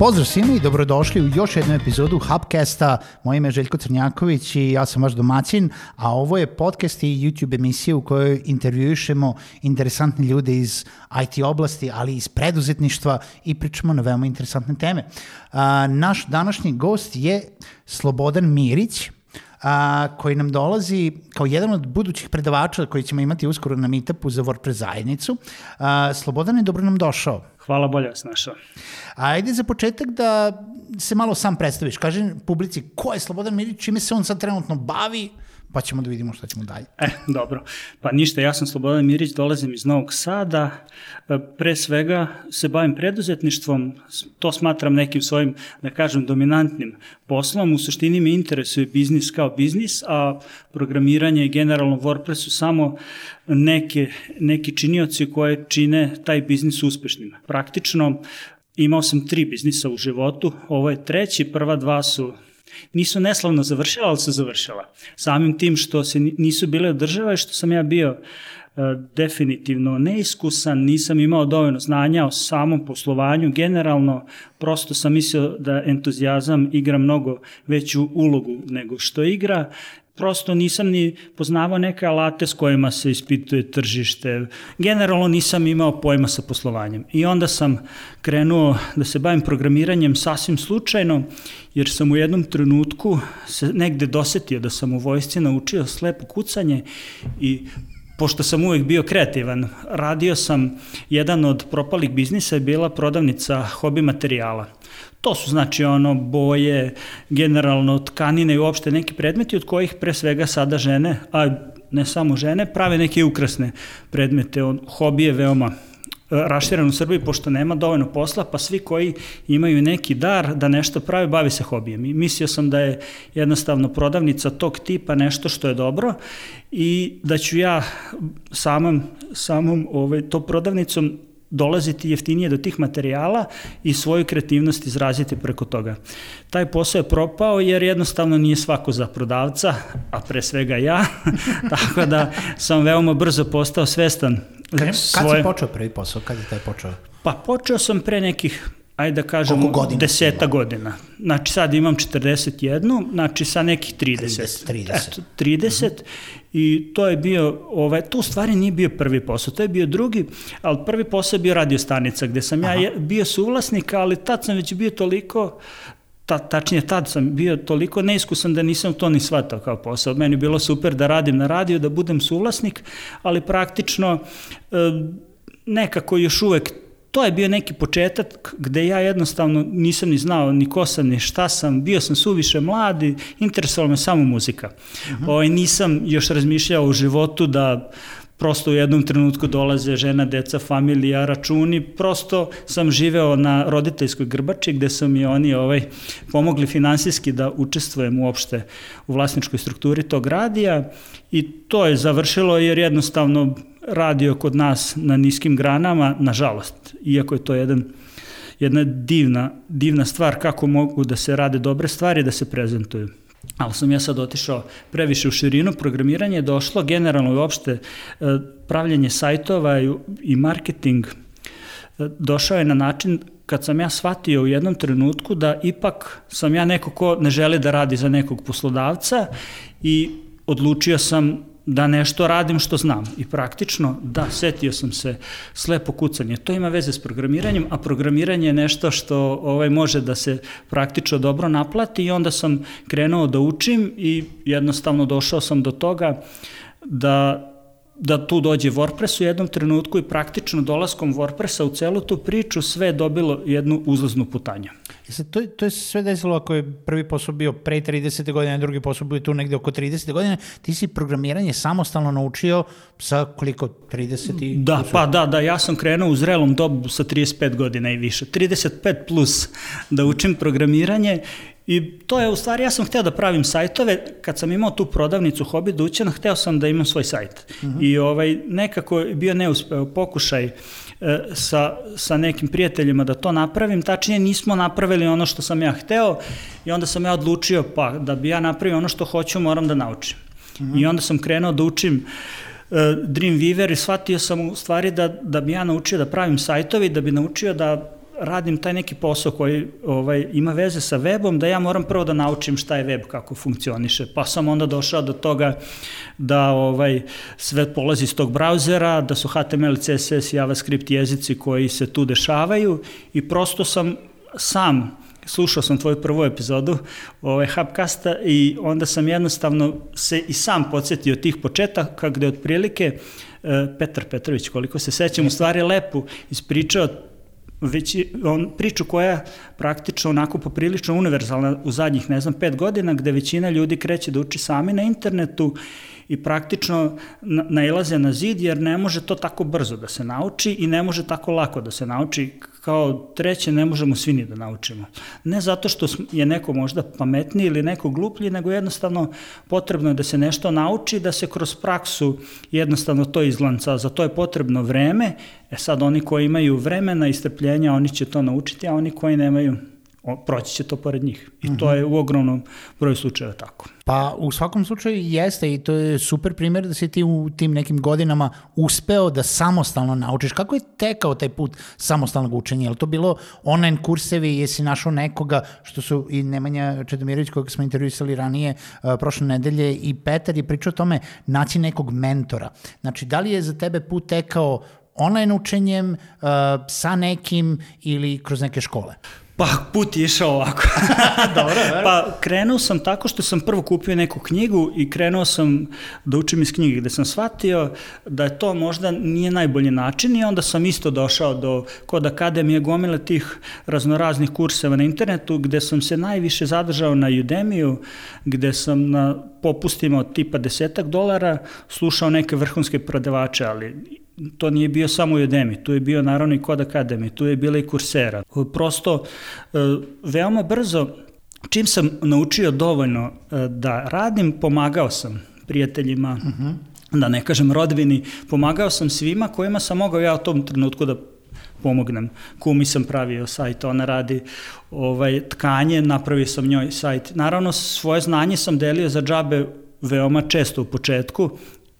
Pozdrav svima i dobrodošli u još jednu epizodu Hubcasta. Moje ime je Željko Crnjaković i ja sam vaš domaćin, a ovo je podcast i YouTube emisija u kojoj intervjuišemo interesantne ljude iz IT oblasti, ali iz preduzetništva i pričamo na veoma interesantne teme. Naš današnji gost je Slobodan Mirić, a, koji nam dolazi kao jedan od budućih predavača koji ćemo imati uskoro na meetupu za WordPress zajednicu. A, Slobodan je dobro nam došao. Hvala, bolje vas našao. Ajde za početak da se malo sam predstaviš. Kaži publici ko je Slobodan Mirić, čime se on sad trenutno bavi, pa ćemo da vidimo šta ćemo dalje. E, dobro. Pa ništa, ja sam Slobodan Mirić, dolazim iz Novog Sada. E, pre svega se bavim preduzetništvom, to smatram nekim svojim, da kažem, dominantnim poslom. U suštini me interesuje biznis kao biznis, a programiranje i generalno WordPress su samo neke, neki činioci koje čine taj biznis uspešnim. Praktično, imao sam tri biznisa u životu, ovo je treći, prva dva su nisu neslavno završila, ali su završila. Samim tim što se nisu bile održava i što sam ja bio e, definitivno neiskusan, nisam imao dovoljno znanja o samom poslovanju, generalno prosto sam mislio da entuzijazam igra mnogo veću ulogu nego što igra prosto nisam ni poznavao neke alate s kojima se ispituje tržište. Generalno nisam imao pojma sa poslovanjem. I onda sam krenuo da se bavim programiranjem sasvim slučajno, jer sam u jednom trenutku se negde dosetio da sam u vojsci naučio slepo kucanje i pošto sam uvek bio kreativan, radio sam, jedan od propalih biznisa je bila prodavnica hobi materijala. To su znači ono boje, generalno tkanine i uopšte neki predmeti od kojih pre svega sada žene, a ne samo žene, prave neke ukrasne predmete. On, hobi je veoma raširen u Srbiji pošto nema dovoljno posla, pa svi koji imaju neki dar da nešto prave, bavi se hobijem. I mislio sam da je jednostavno prodavnica tog tipa nešto što je dobro i da ću ja samom, samom ovaj, to prodavnicom dolaziti jeftinije do tih materijala i svoju kreativnost izraziti preko toga. Taj posao je propao jer jednostavno nije svako za prodavca, a pre svega ja, tako da sam veoma brzo postao svestan Kad, svoje... kad si počeo prvi posao? Kad je taj počeo? Pa počeo sam pre nekih ajde da kažemo, godina deseta godina. Znači sad imam 41, znači sa nekih 30. 30. 30. Eto, 30 uh -huh. i to je bio, ovaj, to u stvari nije bio prvi posao, to je bio drugi, ali prvi posao je bio radio stanica gde sam Aha. ja bio suvlasnik, ali tad sam već bio toliko ta, tačnije tad sam bio toliko neiskusan da nisam to ni shvatao kao posao. Meni je bilo super da radim na radiju, da budem suvlasnik, ali praktično e, nekako još uvek to je bio neki početak gde ja jednostavno nisam ni znao ni ko sam, ni šta sam, bio sam suviše mladi, interesovala me samo muzika. Uh. -huh. o, nisam još razmišljao o životu da prosto u jednom trenutku dolaze žena, deca, familija, računi, prosto sam živeo na roditeljskoj grbači gde su mi oni ovaj, pomogli finansijski da učestvujem uopšte u vlasničkoj strukturi tog radija i to je završilo jer jednostavno radio kod nas na niskim granama, nažalost, iako je to jedan jedna divna, divna stvar kako mogu da se rade dobre stvari da se prezentuju. Ali sam ja sad otišao previše u širinu, programiranje je došlo generalno i uopšte e, pravljanje sajtova i, marketing e, došao je na način kad sam ja shvatio u jednom trenutku da ipak sam ja neko ko ne želi da radi za nekog poslodavca i odlučio sam da nešto radim što znam. I praktično, da, setio sam se slepo kucanje. To ima veze s programiranjem, a programiranje je nešto što ovaj, može da se praktično dobro naplati i onda sam krenuo da učim i jednostavno došao sam do toga da da tu dođe WordPress u jednom trenutku i praktično dolaskom WordPressa u celu tu priču sve je dobilo jednu uzlaznu putanju. Jeste, to, to je sve desilo ako je prvi posao bio pre 30. godine, drugi posao bio tu negde oko 30. godine, ti si programiranje samostalno naučio sa koliko, 30 i... Da, pa da, da, ja sam krenuo u zrelom dobu sa 35 godina i više, 35 plus da učim programiranje I to je u stvari, ja sam hteo da pravim sajtove, kad sam imao tu prodavnicu Hobi Dućana, hteo sam da imam svoj sajt. Uh mhm. -huh. I ovaj, nekako je bio neuspeo pokušaj uh, E, sa, sa nekim prijateljima da to napravim, tačnije nismo napravili ono što sam ja hteo i onda sam ja odlučio pa da bi ja napravio ono što hoću moram da naučim. Mm -hmm. I onda sam krenuo da učim uh, Dreamweaver i shvatio sam u stvari da, da bi ja naučio da pravim sajtovi, da bi naučio da radim taj neki posao koji ovaj, ima veze sa webom, da ja moram prvo da naučim šta je web, kako funkcioniše. Pa sam onda došao do toga da ovaj, sve polazi iz tog brauzera, da su HTML, CSS, JavaScript jezici koji se tu dešavaju i prosto sam sam slušao sam tvoju prvu epizodu ovaj, Hubcasta i onda sam jednostavno se i sam podsjetio tih početaka gde otprilike e, Petar Petrović, koliko se sećam, u stvari lepu ispričao već on priču koja praktično onako poprilično univerzalna u zadnjih, ne znam, pet godina, gde većina ljudi kreće da uči sami na internetu i praktično nailaze na zid jer ne može to tako brzo da se nauči i ne može tako lako da se nauči kao treće ne možemo svi ni da naučimo. Ne zato što je neko možda pametniji ili neko gluplji, nego jednostavno potrebno je da se nešto nauči, da se kroz praksu jednostavno to izlanca. Za to je potrebno vreme, e sad oni koji imaju vremena i strpljenja, oni će to naučiti, a oni koji nemaju, proći će to pored njih. I to mhm. je u ogromnom broju slučajeva tako. Pa u svakom slučaju jeste i to je super primjer da si ti u tim nekim godinama uspeo da samostalno naučiš. Kako je tekao taj put samostalnog učenja? Je li to bilo online kursevi, jesi našao nekoga što su i Nemanja Čedomirović kojeg smo intervjuisali ranije uh, prošle nedelje i Petar je pričao o tome naći nekog mentora. Znači, da li je za tebe put tekao online učenjem, uh, sa nekim ili kroz neke škole? Pa put je išao ovako. Dobro, ver. Pa krenuo sam tako što sam prvo kupio neku knjigu i krenuo sam da učim iz knjige gde sam shvatio da je to možda nije najbolji način i onda sam isto došao do kod akademije gomile tih raznoraznih kurseva na internetu gde sam se najviše zadržao na Udemiju gde sam na popustima od tipa desetak dolara slušao neke vrhunske prodavače, ali to nije bio samo Udemy, tu je bio naravno i Kod Academy, tu je bila i Coursera. Prosto, e, veoma brzo, čim sam naučio dovoljno e, da radim, pomagao sam prijateljima, uh mhm. -huh. da ne kažem rodbini, pomagao sam svima kojima sam mogao ja u tom trenutku da pomognem. Kumi sam pravio sajt, ona radi ovaj, tkanje, napravio sam njoj sajt. Naravno, svoje znanje sam delio za džabe veoma često u početku,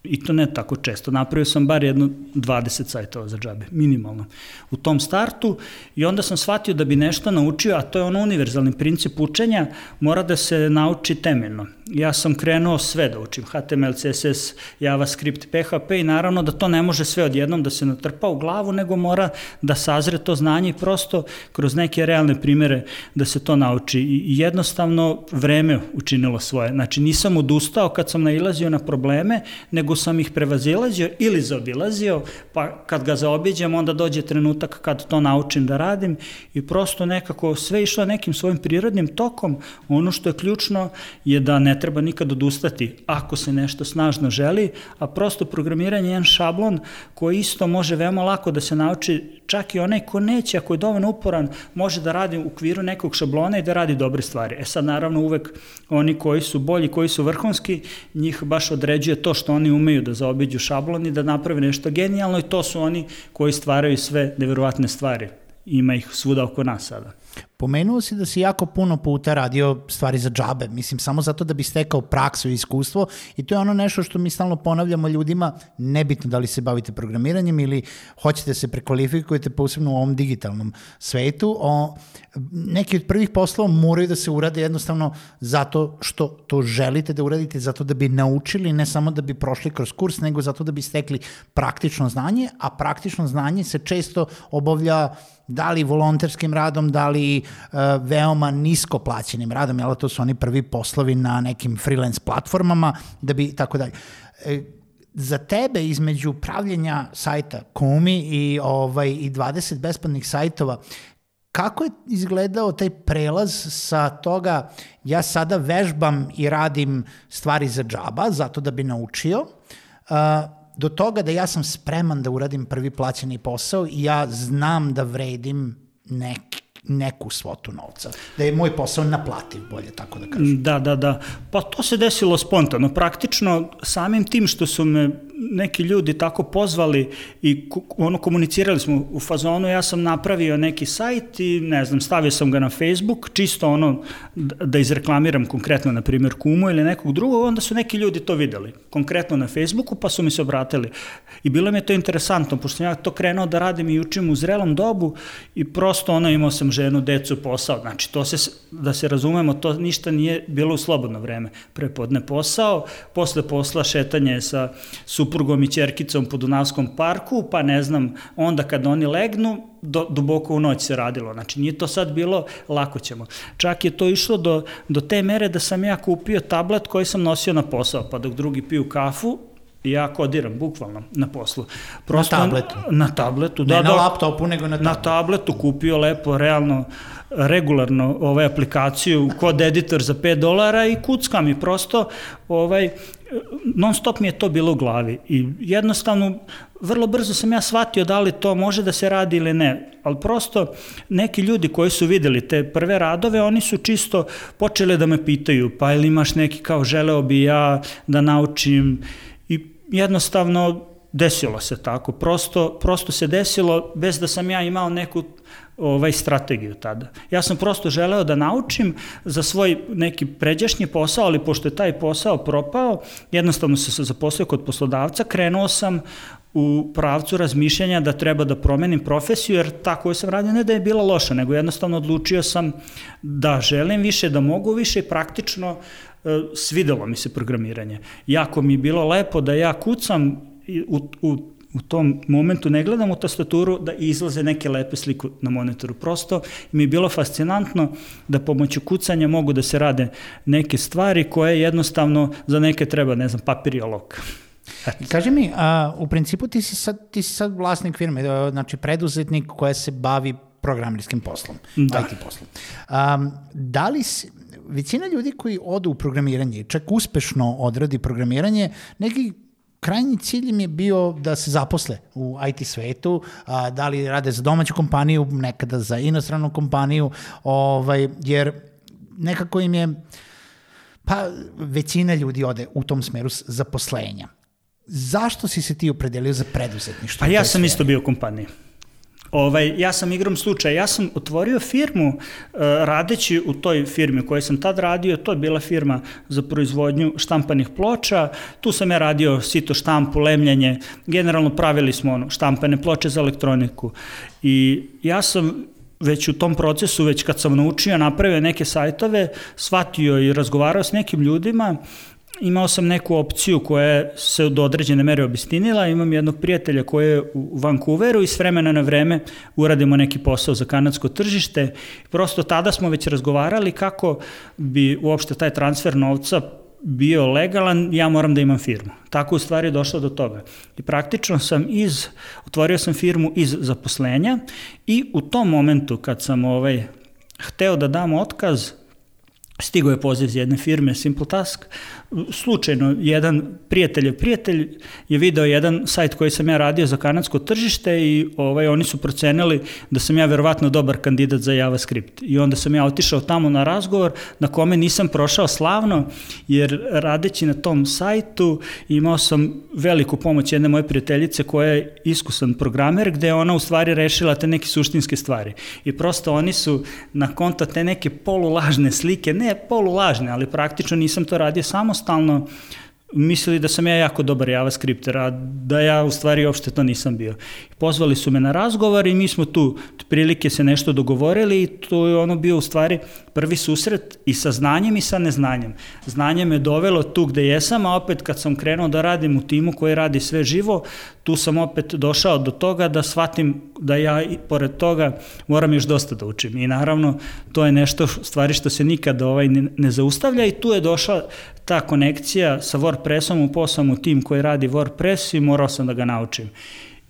I to ne tako često. Napravio sam bar jedno 20 sajtova za džabe, minimalno. U tom startu i onda sam shvatio da bi nešto naučio, a to je ono univerzalni princip učenja, mora da se nauči temeljno. Ja sam krenuo sve da učim, HTML, CSS, JavaScript, PHP i naravno da to ne može sve odjednom da se natrpa u glavu, nego mora da sazre to znanje i prosto kroz neke realne primere da se to nauči. I jednostavno vreme učinilo svoje. Znači nisam odustao kad sam nailazio na probleme, nego nego sam ih prevazilazio ili zaobilazio, pa kad ga zaobiđem, onda dođe trenutak kad to naučim da radim i prosto nekako sve išlo nekim svojim prirodnim tokom. Ono što je ključno je da ne treba nikad odustati ako se nešto snažno želi, a prosto programiranje je jedan šablon koji isto može veoma lako da se nauči čak i onaj ko neće, ako je dovoljno uporan, može da radi u okviru nekog šablona i da radi dobre stvari. E sad, naravno, uvek oni koji su bolji, koji su vrhunski, njih baš određuje to što oni umeju da zaobiđu šablon i da naprave nešto genijalno i to su oni koji stvaraju sve neverovatne stvari. Ima ih svuda oko nas sada. Pomenuo si da si jako puno puta radio stvari za džabe, mislim samo zato da bi stekao praksu i iskustvo i to je ono nešto što mi stalno ponavljamo ljudima, nebitno da li se bavite programiranjem ili hoćete se prekvalifikujete posebno u ovom digitalnom svetu, o, neki od prvih poslova moraju da se urade jednostavno zato što to želite da uradite, zato da bi naučili, ne samo da bi prošli kroz kurs, nego zato da bi stekli praktično znanje, a praktično znanje se često obavlja da li volonterskim radom, da li veoma nisko plaćenim radom, jel to su oni prvi poslovi na nekim freelance platformama, da bi tako dalje. E, za tebe između pravljenja sajta Kumi i ovaj i 20 besplatnih sajtova kako je izgledao taj prelaz sa toga ja sada vežbam i radim stvari za džaba zato da bi naučio do toga da ja sam spreman da uradim prvi plaćeni posao i ja znam da vredim neki neku svotu novca. Da je moj posao naplativ, bolje tako da kažem. Da, da, da. Pa to se desilo spontano. Praktično, samim tim što su me neki ljudi tako pozvali i ono komunicirali smo u fazonu, ja sam napravio neki sajt i ne znam, stavio sam ga na Facebook, čisto ono da izreklamiram konkretno, na primjer, Kumu ili nekog drugog, onda su neki ljudi to videli, konkretno na Facebooku, pa su mi se obratili. I bilo mi je to interesantno, pošto sam ja to krenuo da radim i učim u zrelom dobu i prosto ono imao sam ženu, decu, posao, znači to se, da se razumemo, to ništa nije bilo u slobodno vreme. Prepodne posao, posle posla šetanje sa suprugom i čerkicom po Dunavskom parku, pa ne znam, onda kad oni legnu, do, duboko u noć se radilo. Znači, nije to sad bilo, lako ćemo. Čak je to išlo do, do te mere da sam ja kupio tablet koji sam nosio na posao, pa dok drugi piju kafu, ja kodiram, bukvalno, na poslu. Prosto, na tabletu? Na tabletu, da. Ne na da, laptopu, nego na tabletu. Na tabletu kupio lepo, realno, regularno ovaj aplikaciju kod editor za 5 dolara i kuckam i prosto ovaj non stop mi je to bilo u glavi. I jednostavno vrlo brzo sam ja shvatio da li to može da se radi ili ne, ali prosto neki ljudi koji su videli te prve radove, oni su čisto počeli da me pitaju, pa ili imaš neki kao želeo bi ja da naučim? I jednostavno desilo se tako, prosto, prosto se desilo bez da sam ja imao neku ovaj strategiju tada. Ja sam prosto želeo da naučim za svoj neki pređašnji posao, ali pošto je taj posao propao, jednostavno sam se zaposlio kod poslodavca, krenuo sam u pravcu razmišljanja da treba da promenim profesiju, jer ta koju sam radio ne da je bila loša, nego jednostavno odlučio sam da želim više, da mogu više i praktično e, svidelo mi se programiranje. Jako mi je bilo lepo da ja kucam u, u u tom momentu ne gledam u tastaturu da izlaze neke lepe sliku na monitoru. Prosto mi je bilo fascinantno da pomoću kucanja mogu da se rade neke stvari koje jednostavno za neke treba, ne znam, papir i olok. Kaži mi, a, u principu ti si, sad, ti si sad vlasnik firme, znači preduzetnik koja se bavi programirskim poslom, da. IT poslom. Um, da li si, većina ljudi koji odu u programiranje, čak uspešno odradi programiranje, neki krajnji cilj im je bio da se zaposle u IT svetu, a, da li rade za domaću kompaniju, nekada za inostranu kompaniju, ovaj, jer nekako im je, pa većina ljudi ode u tom smeru zaposlenja. Zašto si se ti opredelio za preduzetništvo? A ja sam isto bio u kompaniji. Ovaj, ja sam igrom slučaja, ja sam otvorio firmu uh, radeći u toj firmi u kojoj sam tad radio, to je bila firma za proizvodnju štampanih ploča, tu sam ja radio sito štampu, lemljanje, generalno pravili smo ono, štampane ploče za elektroniku. I ja sam već u tom procesu, već kad sam naučio, napravio neke sajtove, shvatio i razgovarao s nekim ljudima, imao sam neku opciju koja se do određene mere obistinila, imam jednog prijatelja koji je u Vancouveru i s vremena na vreme uradimo neki posao za kanadsko tržište. Prosto tada smo već razgovarali kako bi uopšte taj transfer novca bio legalan, ja moram da imam firmu. Tako u stvari je došlo do toga. I praktično sam iz, otvorio sam firmu iz zaposlenja i u tom momentu kad sam ovaj, hteo da dam otkaz, Stigo je poziv iz jedne firme Simple Task. Slučajno, jedan prijatelj prijatelj je video jedan sajt koji sam ja radio za kanadsko tržište i ovaj, oni su procenili da sam ja verovatno dobar kandidat za JavaScript. I onda sam ja otišao tamo na razgovor na kome nisam prošao slavno, jer radeći na tom sajtu imao sam veliku pomoć jedne moje prijateljice koja je iskusan programer, gde je ona u stvari rešila te neke suštinske stvari. I prosto oni su na konto te neke polulažne slike, ne polulažne, ali praktično nisam to radio samostalno, mislili da sam ja jako dobar JavaScripter, a da ja u stvari uopšte to nisam bio. Pozvali su me na razgovor i mi smo tu prilike se nešto dogovorili i to je ono bio u stvari prvi susret i sa znanjem i sa neznanjem. Znanje me dovelo tu gde jesam, a opet kad sam krenuo da radim u timu koji radi sve živo, tu sam opet došao do toga da shvatim da ja i pored toga moram još dosta da učim. I naravno to je nešto stvari što se nikada ovaj ne, ne zaustavlja i tu je došla ta konekcija sa WordPressom, upao sam u tim koji radi WordPress i morao sam da ga naučim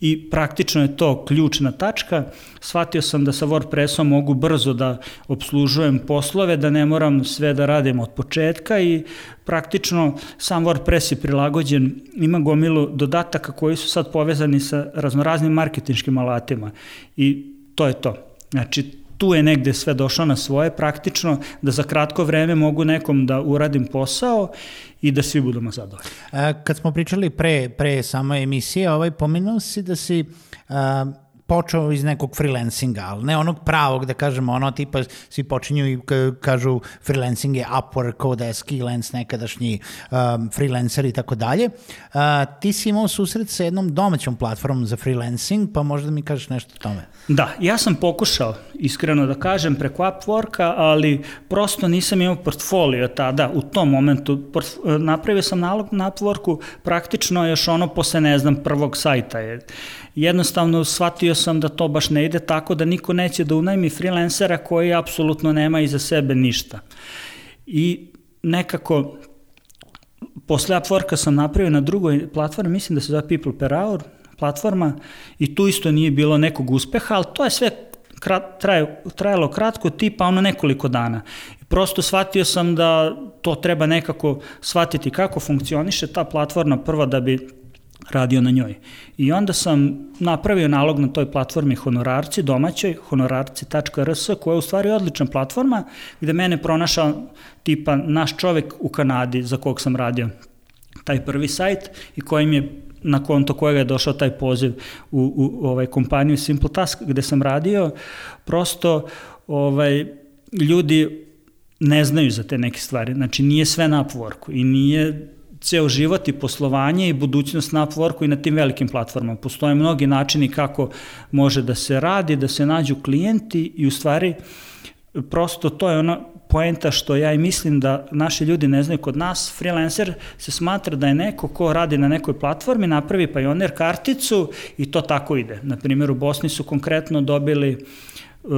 i praktično je to ključna tačka. Shvatio sam da sa WordPressom mogu brzo da obslužujem poslove, da ne moram sve da radim od početka i praktično sam WordPress je prilagođen, ima gomilu dodataka koji su sad povezani sa raznoraznim marketinškim alatima i to je to. Znači, tu je negde sve došlo na svoje praktično, da za kratko vreme mogu nekom da uradim posao i da svi budemo zadovoljni. E, kad smo pričali pre, pre samo emisije, ovaj, pomenuo si da si a, počeo iz nekog freelancinga, ali ne onog pravog, da kažemo, ono tipa svi počinju i kažu freelancing je Upwork, Odeski, Lens, nekadašnji um, freelancer i tako dalje. Uh, ti si imao susret sa jednom domaćom platformom za freelancing, pa možda mi kažeš nešto o tome. Da, ja sam pokušao, iskreno da kažem, preko Upworka, ali prosto nisam imao portfolio tada, u tom momentu. Napravio sam nalog na Upworku, praktično još ono posle, ne znam, prvog sajta je jednostavno shvatio sam da to baš ne ide tako da niko neće da unajmi freelancera koji apsolutno nema iza sebe ništa. I nekako posle Upworka sam napravio na drugoj platformi, mislim da se zove People Per Hour platforma i tu isto nije bilo nekog uspeha, ali to je sve krat, traje, trajalo kratko, tipa ono nekoliko dana. Prosto shvatio sam da to treba nekako shvatiti kako funkcioniše ta platforma prva da bi radio na njoj. I onda sam napravio nalog na toj platformi Honorarci, domaćoj, honorarci.rs, koja je u stvari odlična platforma, gde mene pronašao tipa naš čovek u Kanadi za kog sam radio taj prvi sajt i kojim je na konto kojega je došao taj poziv u, u, ovaj kompaniju Simple Task gde sam radio, prosto ovaj, ljudi ne znaju za te neke stvari. Znači nije sve na Upworku i nije ceo život i poslovanje i budućnost na Upworku i na tim velikim platformama. Postoje mnogi načini kako može da se radi, da se nađu klijenti i u stvari prosto to je ona poenta što ja i mislim da naši ljudi ne znaju kod nas, freelancer se smatra da je neko ko radi na nekoj platformi, napravi pioner karticu i to tako ide. Na primjer u Bosni su konkretno dobili uh,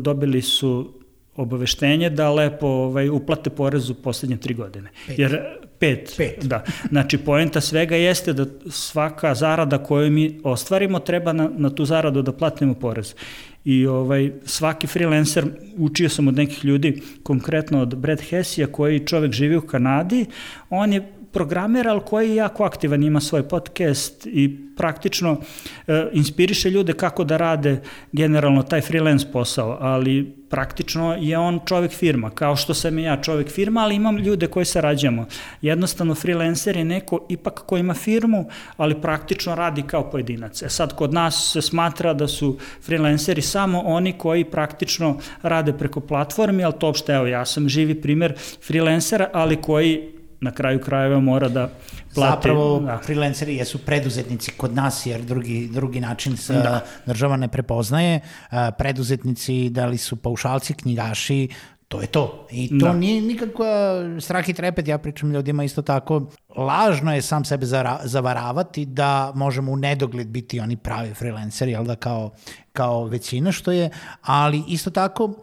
dobili su obaveštenje da lepo ovaj, uplate porez u poslednje tri godine. Pet. Jer pet, pet. Da. Znači, poenta svega jeste da svaka zarada koju mi ostvarimo treba na, na tu zaradu da platimo porez. I ovaj, svaki freelancer, učio sam od nekih ljudi, konkretno od Brad Hessija, koji čovek živi u Kanadi, on je programer, ali koji je jako aktivan, ima svoj podcast i praktično e, inspiriše ljude kako da rade generalno taj freelance posao, ali praktično je on čovek firma, kao što sam i ja čovek firma, ali imam ljude koji sarađujemo. Jednostavno freelancer je neko ipak ko ima firmu, ali praktično radi kao pojedinac. E sad, kod nas se smatra da su freelanceri samo oni koji praktično rade preko platformi, ali to uopšte, evo, ja sam živi primer freelancera, ali koji na kraju krajeva mora da plati. Zapravo da. freelanceri jesu preduzetnici kod nas jer drugi, drugi način se da. država ne prepoznaje. Preduzetnici da li su paušalci, knjigaši, to je to. I to da. nije nikakva strah i trepet, ja pričam ljudima isto tako. Lažno je sam sebe zavaravati da možemo u nedogled biti oni pravi freelanceri, jel da, kao, kao većina što je, ali isto tako uh,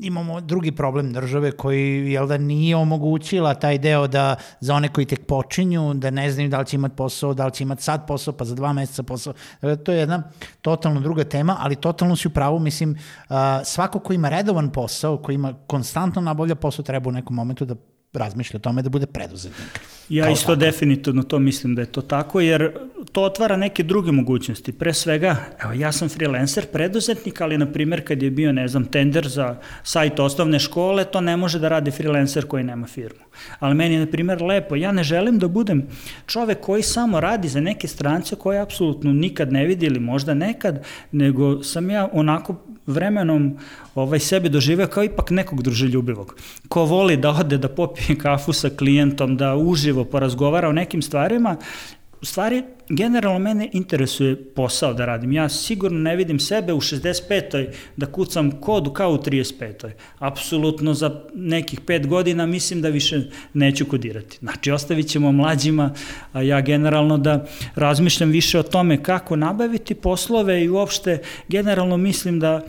imamo drugi problem države koji, jel da, nije omogućila taj deo da za one koji tek počinju, da ne znaju da li će imati posao, da li će imati sad posao, pa za dva meseca posao. Dakle, to je jedna totalno druga tema, ali totalno si u pravu, mislim, uh, svako ko ima redovan posao, ko ima konstantno nabavlja posao, treba u nekom momentu da razmišlja o tome da bude preduzetnik. Ja isto tako. definitivno to mislim da je to tako, jer to otvara neke druge mogućnosti. Pre svega, evo, ja sam freelancer, preduzetnik, ali na primjer kad je bio, ne znam, tender za sajt osnovne škole, to ne može da radi freelancer koji nema firmu. Ali meni je, na primjer, lepo, ja ne želim da budem čovek koji samo radi za neke strance koje apsolutno nikad ne vidi ili možda nekad, nego sam ja onako vremenom ovaj, sebe doživeo kao ipak nekog druželjubivog. Ko voli da ode da popije kafu sa klijentom, da uživo porazgovara o nekim stvarima u stvari, generalno mene interesuje posao da radim. Ja sigurno ne vidim sebe u 65. da kucam kodu kao u 35. Apsolutno za nekih pet godina mislim da više neću kodirati. Znači, ostavit ćemo mlađima, a ja generalno da razmišljam više o tome kako nabaviti poslove i uopšte generalno mislim da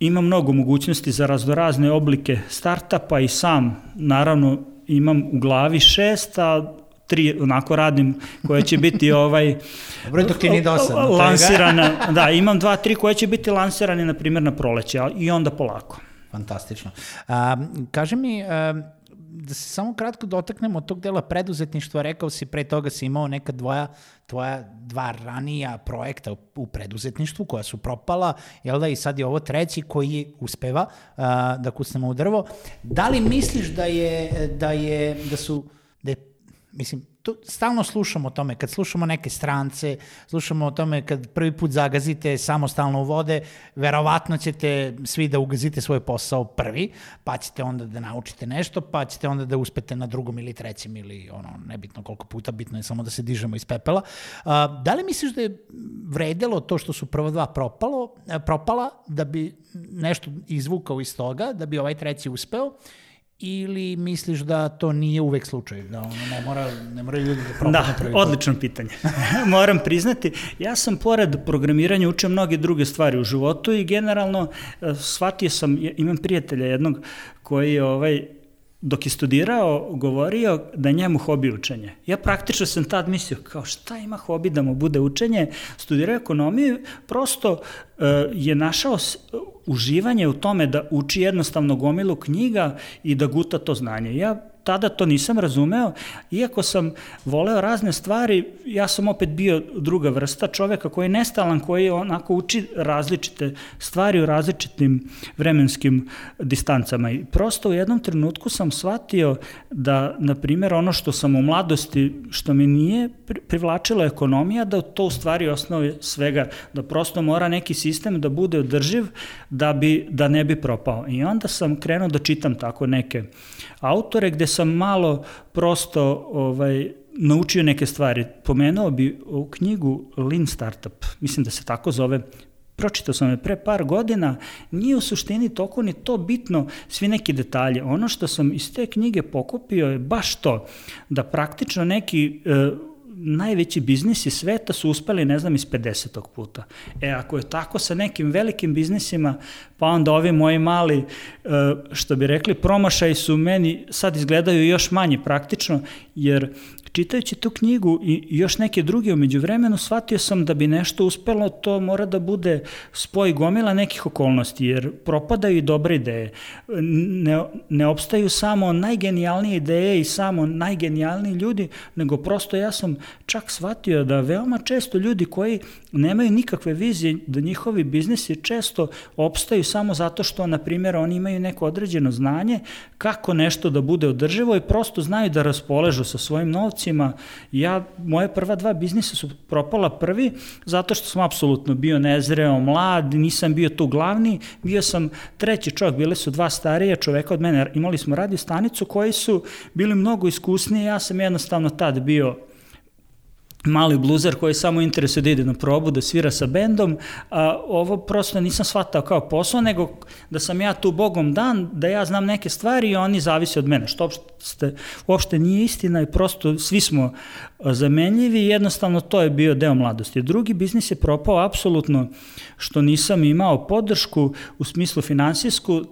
ima mnogo mogućnosti za raznorazne oblike startapa i sam, naravno, imam u glavi šest, a tri onako radim koje će biti ovaj Dobro, dok ti nije dosadno. Lansirana, da, imam dva, tri koje će biti lansirane na primjer na proleće i onda polako. Fantastično. A, kaži mi, a, da se samo kratko dotaknemo od tog dela preduzetništva, rekao si pre toga si imao neka dvoja, tvoja dva ranija projekta u preduzetništvu koja su propala, jel da, i sad je ovo treći koji uspeva uh, da kucnemo u drvo. Da li misliš da je, da je, da su, mislim, to, stalno slušamo o tome, kad slušamo neke strance, slušamo o tome kad prvi put zagazite samostalno u vode, verovatno ćete svi da ugazite svoj posao prvi, pa ćete onda da naučite nešto, pa ćete onda da uspete na drugom ili trećem ili ono, nebitno koliko puta, bitno je samo da se dižemo iz pepela. A, da li misliš da je vredelo to što su prva dva propalo, propala, da bi nešto izvukao iz toga, da bi ovaj treći uspeo, ili misliš da to nije uvek slučaj, da ono ne mora, ne mora ljudi da propadne Da, prvi odlično pitanje. Moram priznati, ja sam pored programiranja učio mnoge druge stvari u životu i generalno e, shvatio sam, imam prijatelja jednog koji je ovaj, dok je studirao, govorio da je njemu hobi učenje. Ja praktično sam tad mislio, kao šta ima hobi da mu bude učenje, studirao ekonomiju, prosto uh, je našao uživanje u tome da uči jednostavno gomilu knjiga i da guta to znanje. Ja tada to nisam razumeo, iako sam voleo razne stvari, ja sam opet bio druga vrsta čoveka koji je nestalan, koji onako uči različite stvari u različitim vremenskim distancama. I prosto u jednom trenutku sam shvatio da, na primjer, ono što sam u mladosti, što mi nije privlačila ekonomija, da to u stvari osnovi svega, da prosto mora neki sistem da bude održiv da, bi, da ne bi propao. I onda sam krenuo da čitam tako neke autore gde sam malo prosto ovaj, naučio neke stvari. Pomenuo bi u knjigu Lean Startup, mislim da se tako zove, pročitao sam je pre par godina, nije u suštini toko ni to bitno svi neki detalje. Ono što sam iz te knjige pokupio je baš to, da praktično neki e, najveći biznisi sveta su uspeli, ne znam, iz 50. puta. E, ako je tako sa nekim velikim biznisima, pa onda ovi moji mali, e, što bi rekli, promašaj su meni sad izgledaju još manje praktično, jer čitajući tu knjigu i još neke druge umeđu vremenu, shvatio sam da bi nešto uspelo, to mora da bude spoj gomila nekih okolnosti, jer propadaju i dobre ideje. Ne, ne opstaju samo najgenijalnije ideje i samo najgenijalniji ljudi, nego prosto ja sam čak shvatio da veoma često ljudi koji nemaju nikakve vizije, da njihovi biznisi često opstaju samo zato što, na primjer, oni imaju neko određeno znanje kako nešto da bude održivo i prosto znaju da raspoležu sa svojim novcima. Ja, moje prva dva biznisa su propala prvi zato što sam apsolutno bio nezreo, mlad, nisam bio tu glavni, bio sam treći čovjek, bile su dva starije čoveka od mene, imali smo radio stanicu koji su bili mnogo iskusniji, ja sam jednostavno tad bio mali bluzer koji samo interesuje da ide na probu, da svira sa bendom, a ovo prosto nisam shvatao kao posao, nego da sam ja tu bogom dan, da ja znam neke stvari i oni zavise od mene, što uopšte, uopšte nije istina i prosto svi smo zamenljivi i jednostavno to je bio deo mladosti. Drugi biznis je propao apsolutno što nisam imao podršku u smislu finansijsku,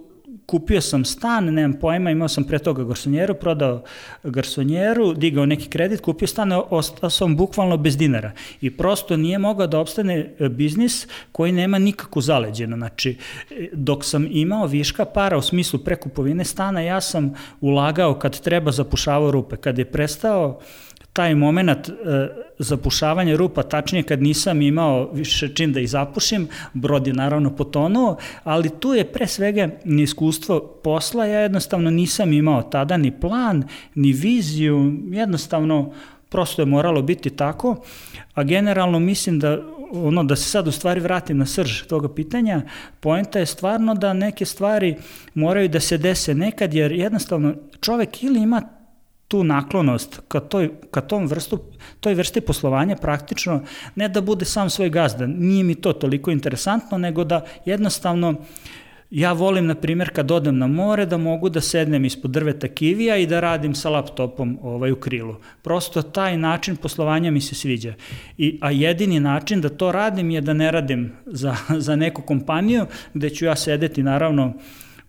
kupio sam stan, nemam pojma, imao sam pre toga garsonjeru, prodao garsonjeru, digao neki kredit, kupio stan, ostao sam bukvalno bez dinara. I prosto nije mogao da obstane e, biznis koji nema nikakvu zaleđenu. Znači, e, dok sam imao viška para u smislu prekupovine stana, ja sam ulagao kad treba zapušavao rupe. Kad je prestao taj moment e, zapušavanja rupa, tačnije kad nisam imao više čim da ih zapušim, brod je naravno potonuo, ali tu je pre svega iskustvo posla, ja jednostavno nisam imao tada ni plan, ni viziju, jednostavno prosto je moralo biti tako, a generalno mislim da ono da se sad u stvari vratim na srž toga pitanja, poenta je stvarno da neke stvari moraju da se dese nekad, jer jednostavno čovek ili ima tu naklonost ka, toj, ka tom vrstu, toj vrsti poslovanja praktično ne da bude sam svoj gazda, nije mi to toliko interesantno, nego da jednostavno Ja volim, na primjer, kad odem na more, da mogu da sednem ispod drveta kivija i da radim sa laptopom ovaj, u krilu. Prosto taj način poslovanja mi se sviđa. I, a jedini način da to radim je da ne radim za, za neku kompaniju, gde ću ja sedeti naravno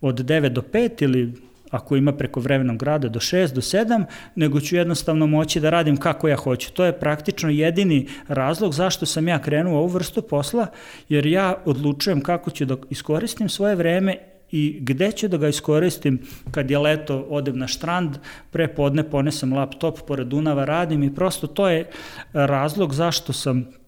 od 9 do 5 ili ako ima preko vremenog rada do 6, do 7, nego ću jednostavno moći da radim kako ja hoću. To je praktično jedini razlog zašto sam ja krenuo ovu vrstu posla, jer ja odlučujem kako ću da iskoristim svoje vreme i gde ću da ga iskoristim kad je leto, odem na štrand, pre podne ponesem laptop pored Dunava, radim i prosto to je razlog zašto sam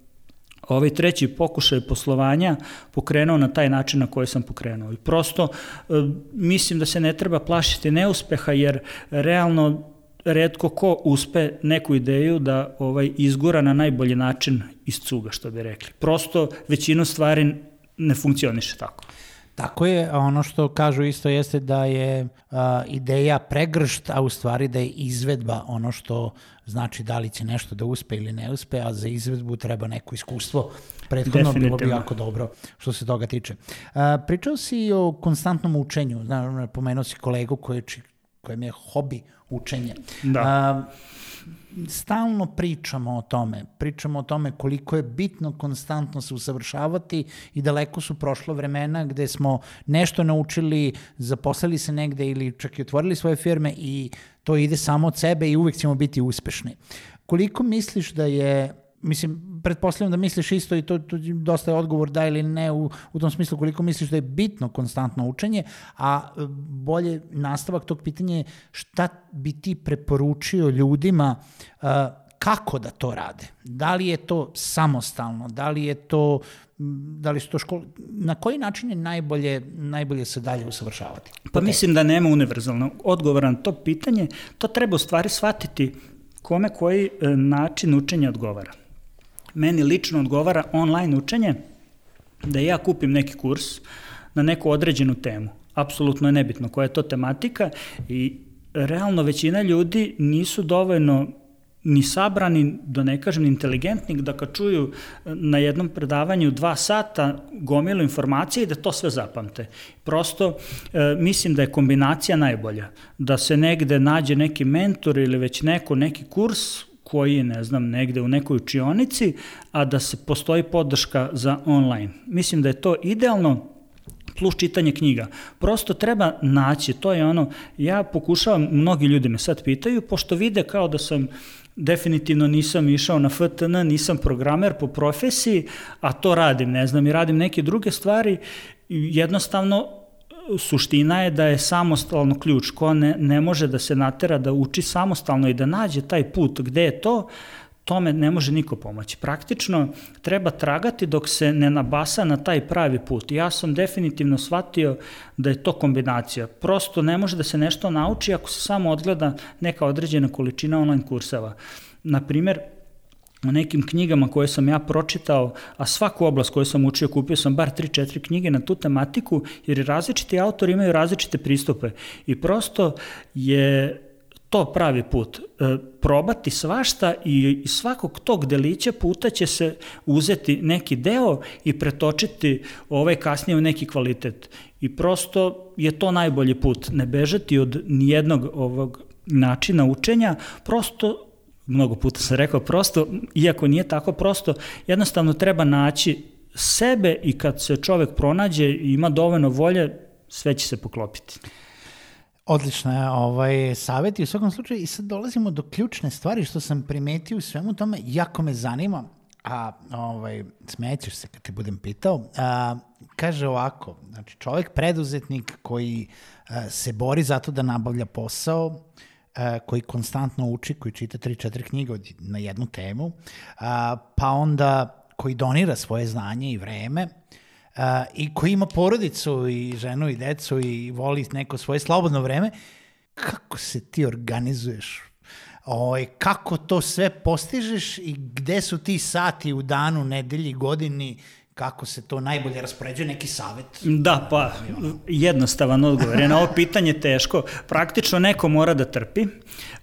ovaj treći pokušaj poslovanja pokrenuo na taj način na koji sam pokrenuo. I prosto e, mislim da se ne treba plašiti neuspeha jer realno redko ko uspe neku ideju da ovaj izgura na najbolji način iz cuga, što bi rekli. Prosto većinu stvari ne funkcioniše tako. Tako je, a ono što kažu isto jeste da je a, ideja pregršt, a u stvari da je izvedba ono što znači da li će nešto da uspe ili ne uspe, a za izvedbu treba neko iskustvo. Prethodno bilo bi jako dobro što se toga tiče. A, pričao si o konstantnom učenju, znači, pomenuo si kolegu koji, kojem je hobi učenje. Da. A, stalno pričamo o tome. Pričamo o tome koliko je bitno konstantno se usavršavati i daleko su prošla vremena gde smo nešto naučili, zaposlili se negde ili čak i otvorili svoje firme i to ide samo od sebe i uvek ćemo biti uspešni. Koliko misliš da je mislim, pretpostavljam da misliš isto i to, to dosta je odgovor da ili ne u, u tom smislu koliko misliš da je bitno konstantno učenje, a e, bolje nastavak tog pitanja je šta bi ti preporučio ljudima uh, kako da to rade? Da li je to samostalno? Da li je to da li su to škole, na koji način je najbolje, najbolje se dalje usavršavati? Pa mislim da nema univerzalno odgovora na to pitanje, to treba u stvari shvatiti kome koji e, način učenja odgovara meni lično odgovara online učenje, da ja kupim neki kurs na neku određenu temu. Apsolutno je nebitno koja je to tematika i realno većina ljudi nisu dovoljno ni sabrani, da ne kažem inteligentni, da kad čuju na jednom predavanju dva sata gomilu informacije i da to sve zapamte. Prosto e, mislim da je kombinacija najbolja. Da se negde nađe neki mentor ili već neko, neki kurs koji je, ne znam, negde u nekoj učionici, a da se postoji podrška za online. Mislim da je to idealno, plus čitanje knjiga. Prosto treba naći, to je ono, ja pokušavam, mnogi ljudi me sad pitaju, pošto vide kao da sam definitivno nisam išao na FTN, nisam programer po profesiji, a to radim, ne znam, i radim neke druge stvari, jednostavno suština je da je samostalno ključ, ko ne, ne može da se natera da uči samostalno i da nađe taj put gde je to, tome ne može niko pomoći. Praktično treba tragati dok se ne nabasa na taj pravi put. Ja sam definitivno shvatio da je to kombinacija. Prosto ne može da se nešto nauči ako se samo odgleda neka određena količina online kurseva. Naprimer, o nekim knjigama koje sam ja pročitao, a svaku oblast koju sam učio, kupio sam bar 3-4 knjige na tu tematiku, jer različiti autori imaju različite pristupe. I prosto je to pravi put. E, probati svašta i svakog tog delića puta će se uzeti neki deo i pretočiti ovaj kasnije u neki kvalitet. I prosto je to najbolji put. Ne bežati od nijednog ovog načina učenja, prosto mnogo puta sam rekao prosto, iako nije tako prosto, jednostavno treba naći sebe i kad se čovek pronađe i ima dovoljno volje, sve će se poklopiti. Odlično je ovaj savjet i u svakom slučaju i sad dolazimo do ključne stvari što sam primetio u svemu tome, jako me zanima, a ovaj, smećeš se kad te budem pitao, a, kaže ovako, znači čovek preduzetnik koji a, se bori zato da nabavlja posao, E, koji konstantno uči, koji čita 3-4 knjige na jednu temu, pa onda koji donira svoje znanje i vreme, i koji ima porodicu i ženu i decu i voli neko svoje slobodno vreme, kako se ti organizuješ? O, ovaj, kako to sve postižeš i gde su ti sati u danu, nedelji, godini kako se to najbolje raspoređuje, neki savet? Da, pa jednostavan odgovor je na ovo pitanje teško. Praktično neko mora da trpi.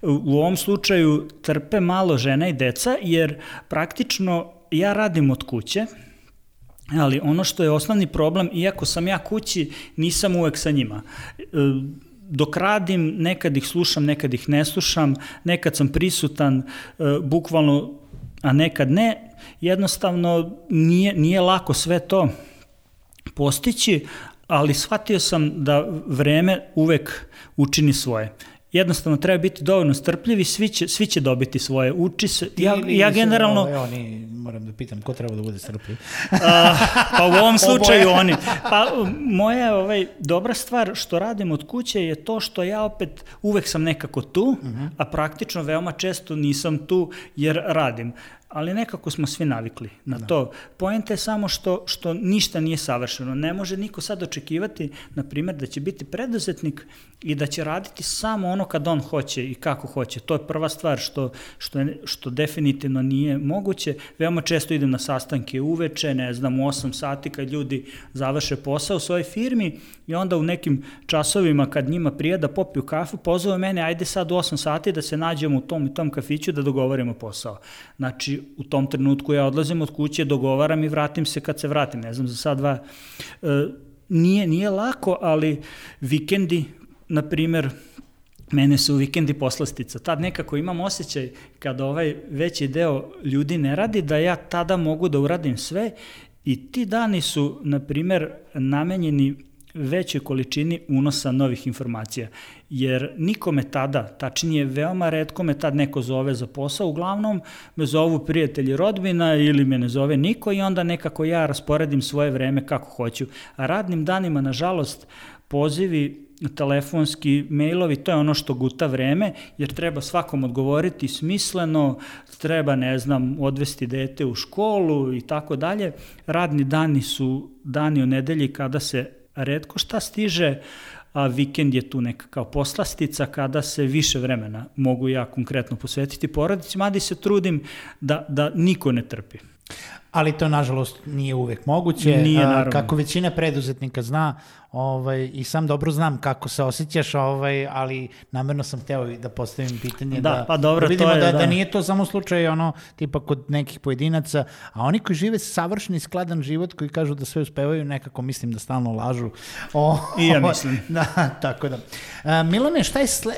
U ovom slučaju trpe malo žena i deca, jer praktično ja radim od kuće, ali ono što je osnovni problem, iako sam ja kući, nisam uvek sa njima e, dok radim, nekad ih slušam, nekad ih ne slušam, nekad sam prisutan, e, bukvalno, a nekad ne, jednostavno nije, nije lako sve to postići, ali shvatio sam da vreme uvek učini svoje. Jednostavno treba biti dovoljno strpljivi, svi će, svi će dobiti svoje. Uči se, ja, ja generalno... Ovaj, oni moram da pitam, ko treba da bude strpljiv? pa u ovom slučaju oni. Pa moja ovaj, dobra stvar što radim od kuće je to što ja opet uvek sam nekako tu, uh mhm. -huh. a praktično veoma često nisam tu jer radim ali nekako smo svi navikli na da. to. Poenta je samo što, što ništa nije savršeno. Ne može niko sad očekivati, na primjer, da će biti preduzetnik i da će raditi samo ono kad on hoće i kako hoće. To je prva stvar što, što, je, što definitivno nije moguće. Veoma često idem na sastanke uveče, ne znam, u 8 sati kad ljudi završe posao u svojoj firmi i onda u nekim časovima kad njima prije da popiju kafu, pozove mene, ajde sad u 8 sati da se nađemo u tom i tom kafiću da dogovorimo posao. Znači, u tom trenutku ja odlazim od kuće, dogovaram i vratim se kad se vratim. Ne znam, za sad dva... E, nije, nije lako, ali vikendi, na primer, mene su vikendi poslastica. Tad nekako imam osjećaj kada ovaj veći deo ljudi ne radi, da ja tada mogu da uradim sve i ti dani su, na primer, namenjeni većoj količini unosa novih informacija. Jer nikome tada, tačnije veoma redko me tad neko zove za posao, uglavnom me zovu prijatelji rodbina ili me ne zove niko i onda nekako ja rasporedim svoje vreme kako hoću. A radnim danima, nažalost, pozivi telefonski, mailovi, to je ono što guta vreme, jer treba svakom odgovoriti smisleno, treba, ne znam, odvesti dete u školu i tako dalje. Radni dani su dani o nedelji kada se redko šta stiže, a vikend je tu neka kao poslastica kada se više vremena mogu ja konkretno posvetiti porodici, mada se trudim da, da niko ne trpi. Ali to, nažalost, nije uvek moguće. Nije, naravno. Kako većina preduzetnika zna, ovaj, i sam dobro znam kako se osjećaš, ovaj, ali namerno sam hteo da postavim pitanje da, da, pa dobro, da vidimo to je, da, da. da nije to samo slučaj ono, tipa kod nekih pojedinaca, a oni koji žive savršeni skladan život, koji kažu da sve uspevaju, nekako mislim da stalno lažu. O, I ja mislim. Da, tako da. A, Milane, šta je sle...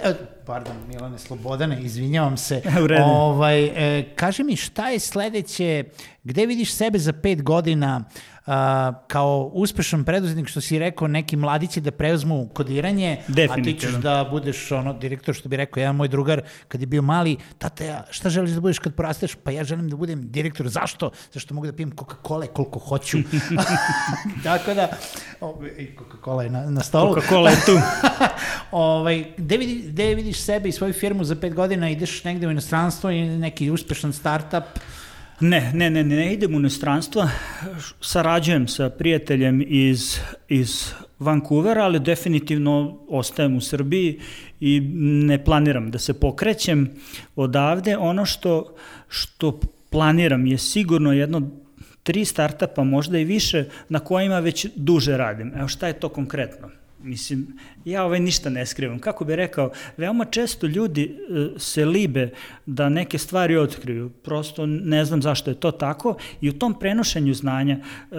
Pardon, Milane Slobodane, izvinjavam se. U redu. Ovaj, e, kaži mi šta je sledeće, gde vidiš sebe za pet godina, a, kao uspešan preduzetnik, što si rekao, neki mladići da preuzmu kodiranje, a ti ćeš da budeš ono, direktor, što bi rekao, jedan moj drugar, kad je bio mali, tata, ja, šta želiš da budeš kad porasteš? Pa ja želim da budem direktor. Zašto? Zašto mogu da pijem Coca-Cola koliko hoću. Tako da, Coca-Cola je na, na stolu. Coca-Cola je tu. ovaj, gde, vidi, gde vidiš sebe i svoju firmu za pet godina, ideš negde u inostranstvo i neki uspešan startup, Ne, ne, ne, ne idem u inostranstvo, sarađujem sa prijateljem iz, iz Vancouvera, ali definitivno ostajem u Srbiji i ne planiram da se pokrećem odavde. Ono što, što planiram je sigurno jedno tri startupa, možda i više, na kojima već duže radim. Evo šta je to konkretno? Mislim, ja ovaj ništa ne skrivam. Kako bi rekao, veoma često ljudi e, se libe da neke stvari otkriju. Prosto ne znam zašto je to tako i u tom prenošenju znanja e,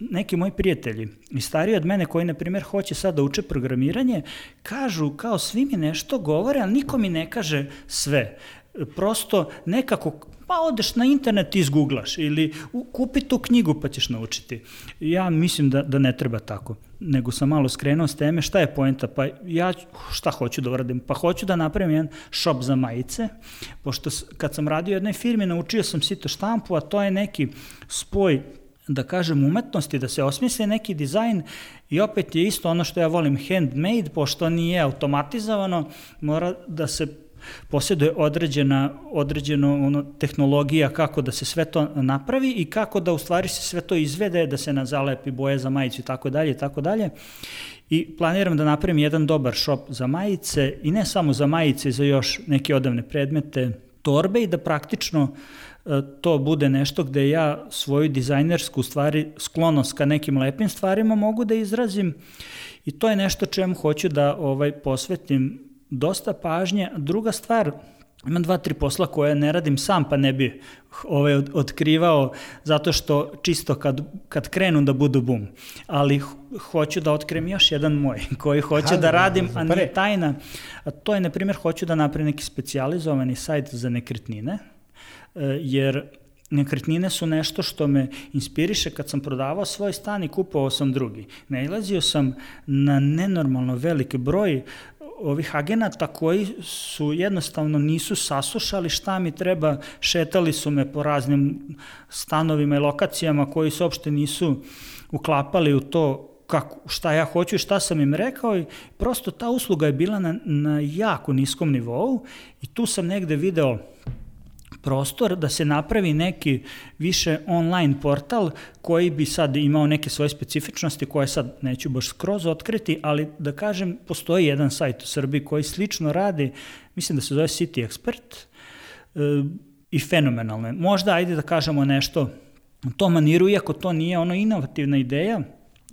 neki moji prijatelji i stariji od mene koji, na primjer, hoće sad da uče programiranje, kažu kao svi mi nešto govore, ali niko mi ne kaže sve prosto nekako pa odeš na internet i izguglaš ili kupi tu knjigu pa ćeš naučiti. Ja mislim da, da ne treba tako, nego sam malo skrenuo s teme, šta je poenta? Pa ja šta hoću da uradim? Pa hoću da napravim jedan shop za majice, pošto kad sam radio u jednoj firmi naučio sam sito štampu, a to je neki spoj da kažem umetnosti, da se osmisli neki dizajn i opet je isto ono što ja volim handmade, pošto nije automatizovano, mora da se posjeduje određena, određeno ono, tehnologija kako da se sve to napravi i kako da u stvari se sve to izvede, da se na zalepi boje za majicu i tako dalje i tako dalje. I planiram da napravim jedan dobar shop za majice i ne samo za majice, za još neke odavne predmete, torbe i da praktično e, to bude nešto gde ja svoju dizajnersku stvari, sklonost ka nekim lepim stvarima mogu da izrazim i to je nešto čemu hoću da ovaj posvetim dosta pažnje. Druga stvar, imam dva, tri posla koje ne radim sam, pa ne bi ovaj otkrivao, zato što čisto kad, kad krenu da budu bum. Ali hoću da otkrijem još jedan moj, koji hoću da, da radim, a nije tajna. A to je, na primjer, hoću da napravim neki specializovani sajt za nekretnine, e, jer nekretnine su nešto što me inspiriše kad sam prodavao svoj stan i kupovao sam drugi. Nailazio sam na nenormalno veliki broj ovih agenata koji su jednostavno nisu saslušali šta mi treba, šetali su me po raznim stanovima i lokacijama koji se uopšte nisu uklapali u to kako, šta ja hoću i šta sam im rekao i prosto ta usluga je bila na, na jako niskom nivou i tu sam negde video prostor da se napravi neki više online portal koji bi sad imao neke svoje specifičnosti koje sad neću baš skroz otkriti, ali da kažem postoji jedan sajt u Srbiji koji slično radi, mislim da se zove City Expert e, i fenomenalno je. Možda ajde da kažemo nešto u tom maniru, iako to nije ono inovativna ideja,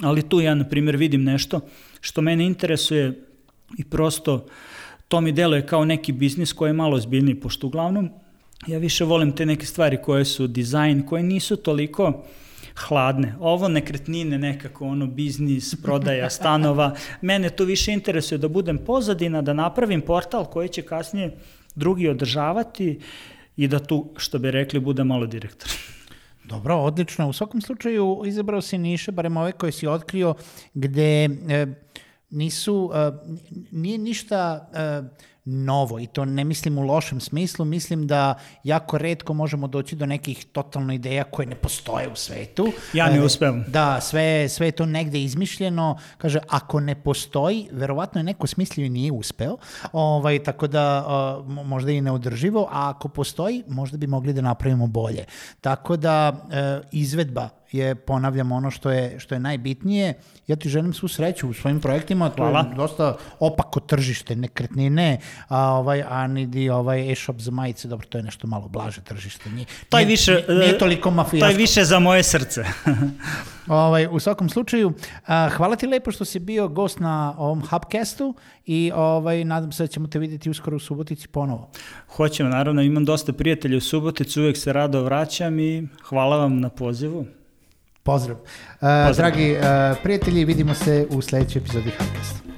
ali tu ja na primjer vidim nešto što mene interesuje i prosto to mi deluje kao neki biznis koji je malo zbiljniji, pošto uglavnom ja više volim te neke stvari koje su dizajn, koje nisu toliko hladne. Ovo nekretnine nekako ono biznis, prodaja stanova, mene to više interesuje da budem pozadina, da napravim portal koji će kasnije drugi održavati i da tu, što bi rekli, bude malo direktor. Dobro, odlično. U svakom slučaju izabrao si niše, barem ove koje si otkrio, gde e, nisu, e, nije ništa e, novo i to ne mislim u lošem smislu, mislim da jako redko možemo doći do nekih totalno ideja koje ne postoje u svetu. Ja ne uspevam. Da, sve, sve je to negde izmišljeno. Kaže, ako ne postoji, verovatno je neko smislio i nije uspeo, ovaj, tako da možda i neodrživo, a ako postoji, možda bi mogli da napravimo bolje. Tako da uh, izvedba je, ponavljam, ono što je, što je najbitnije. Ja ti želim svu sreću u svojim projektima, to Hvala. je dosta opako tržište, nekretnine, a, ovaj, a nidi ovaj e-shop za majice, dobro, to je nešto malo blaže tržište. Nije, taj više, nije, nije toliko mafijaško. Taj više za moje srce. ovaj, u svakom slučaju, a, hvala ti lepo što si bio gost na ovom Hubcastu i ovaj, nadam se da ćemo te videti uskoro u Subotici ponovo. Hoćemo, naravno, imam dosta prijatelja u Subotici, uvek se rado vraćam i hvala vam na pozivu. Pozdrav. Uh, Pozdrav. Dragi uh, prijatelji, vidimo se u sledećoj epizodi Hubcasta.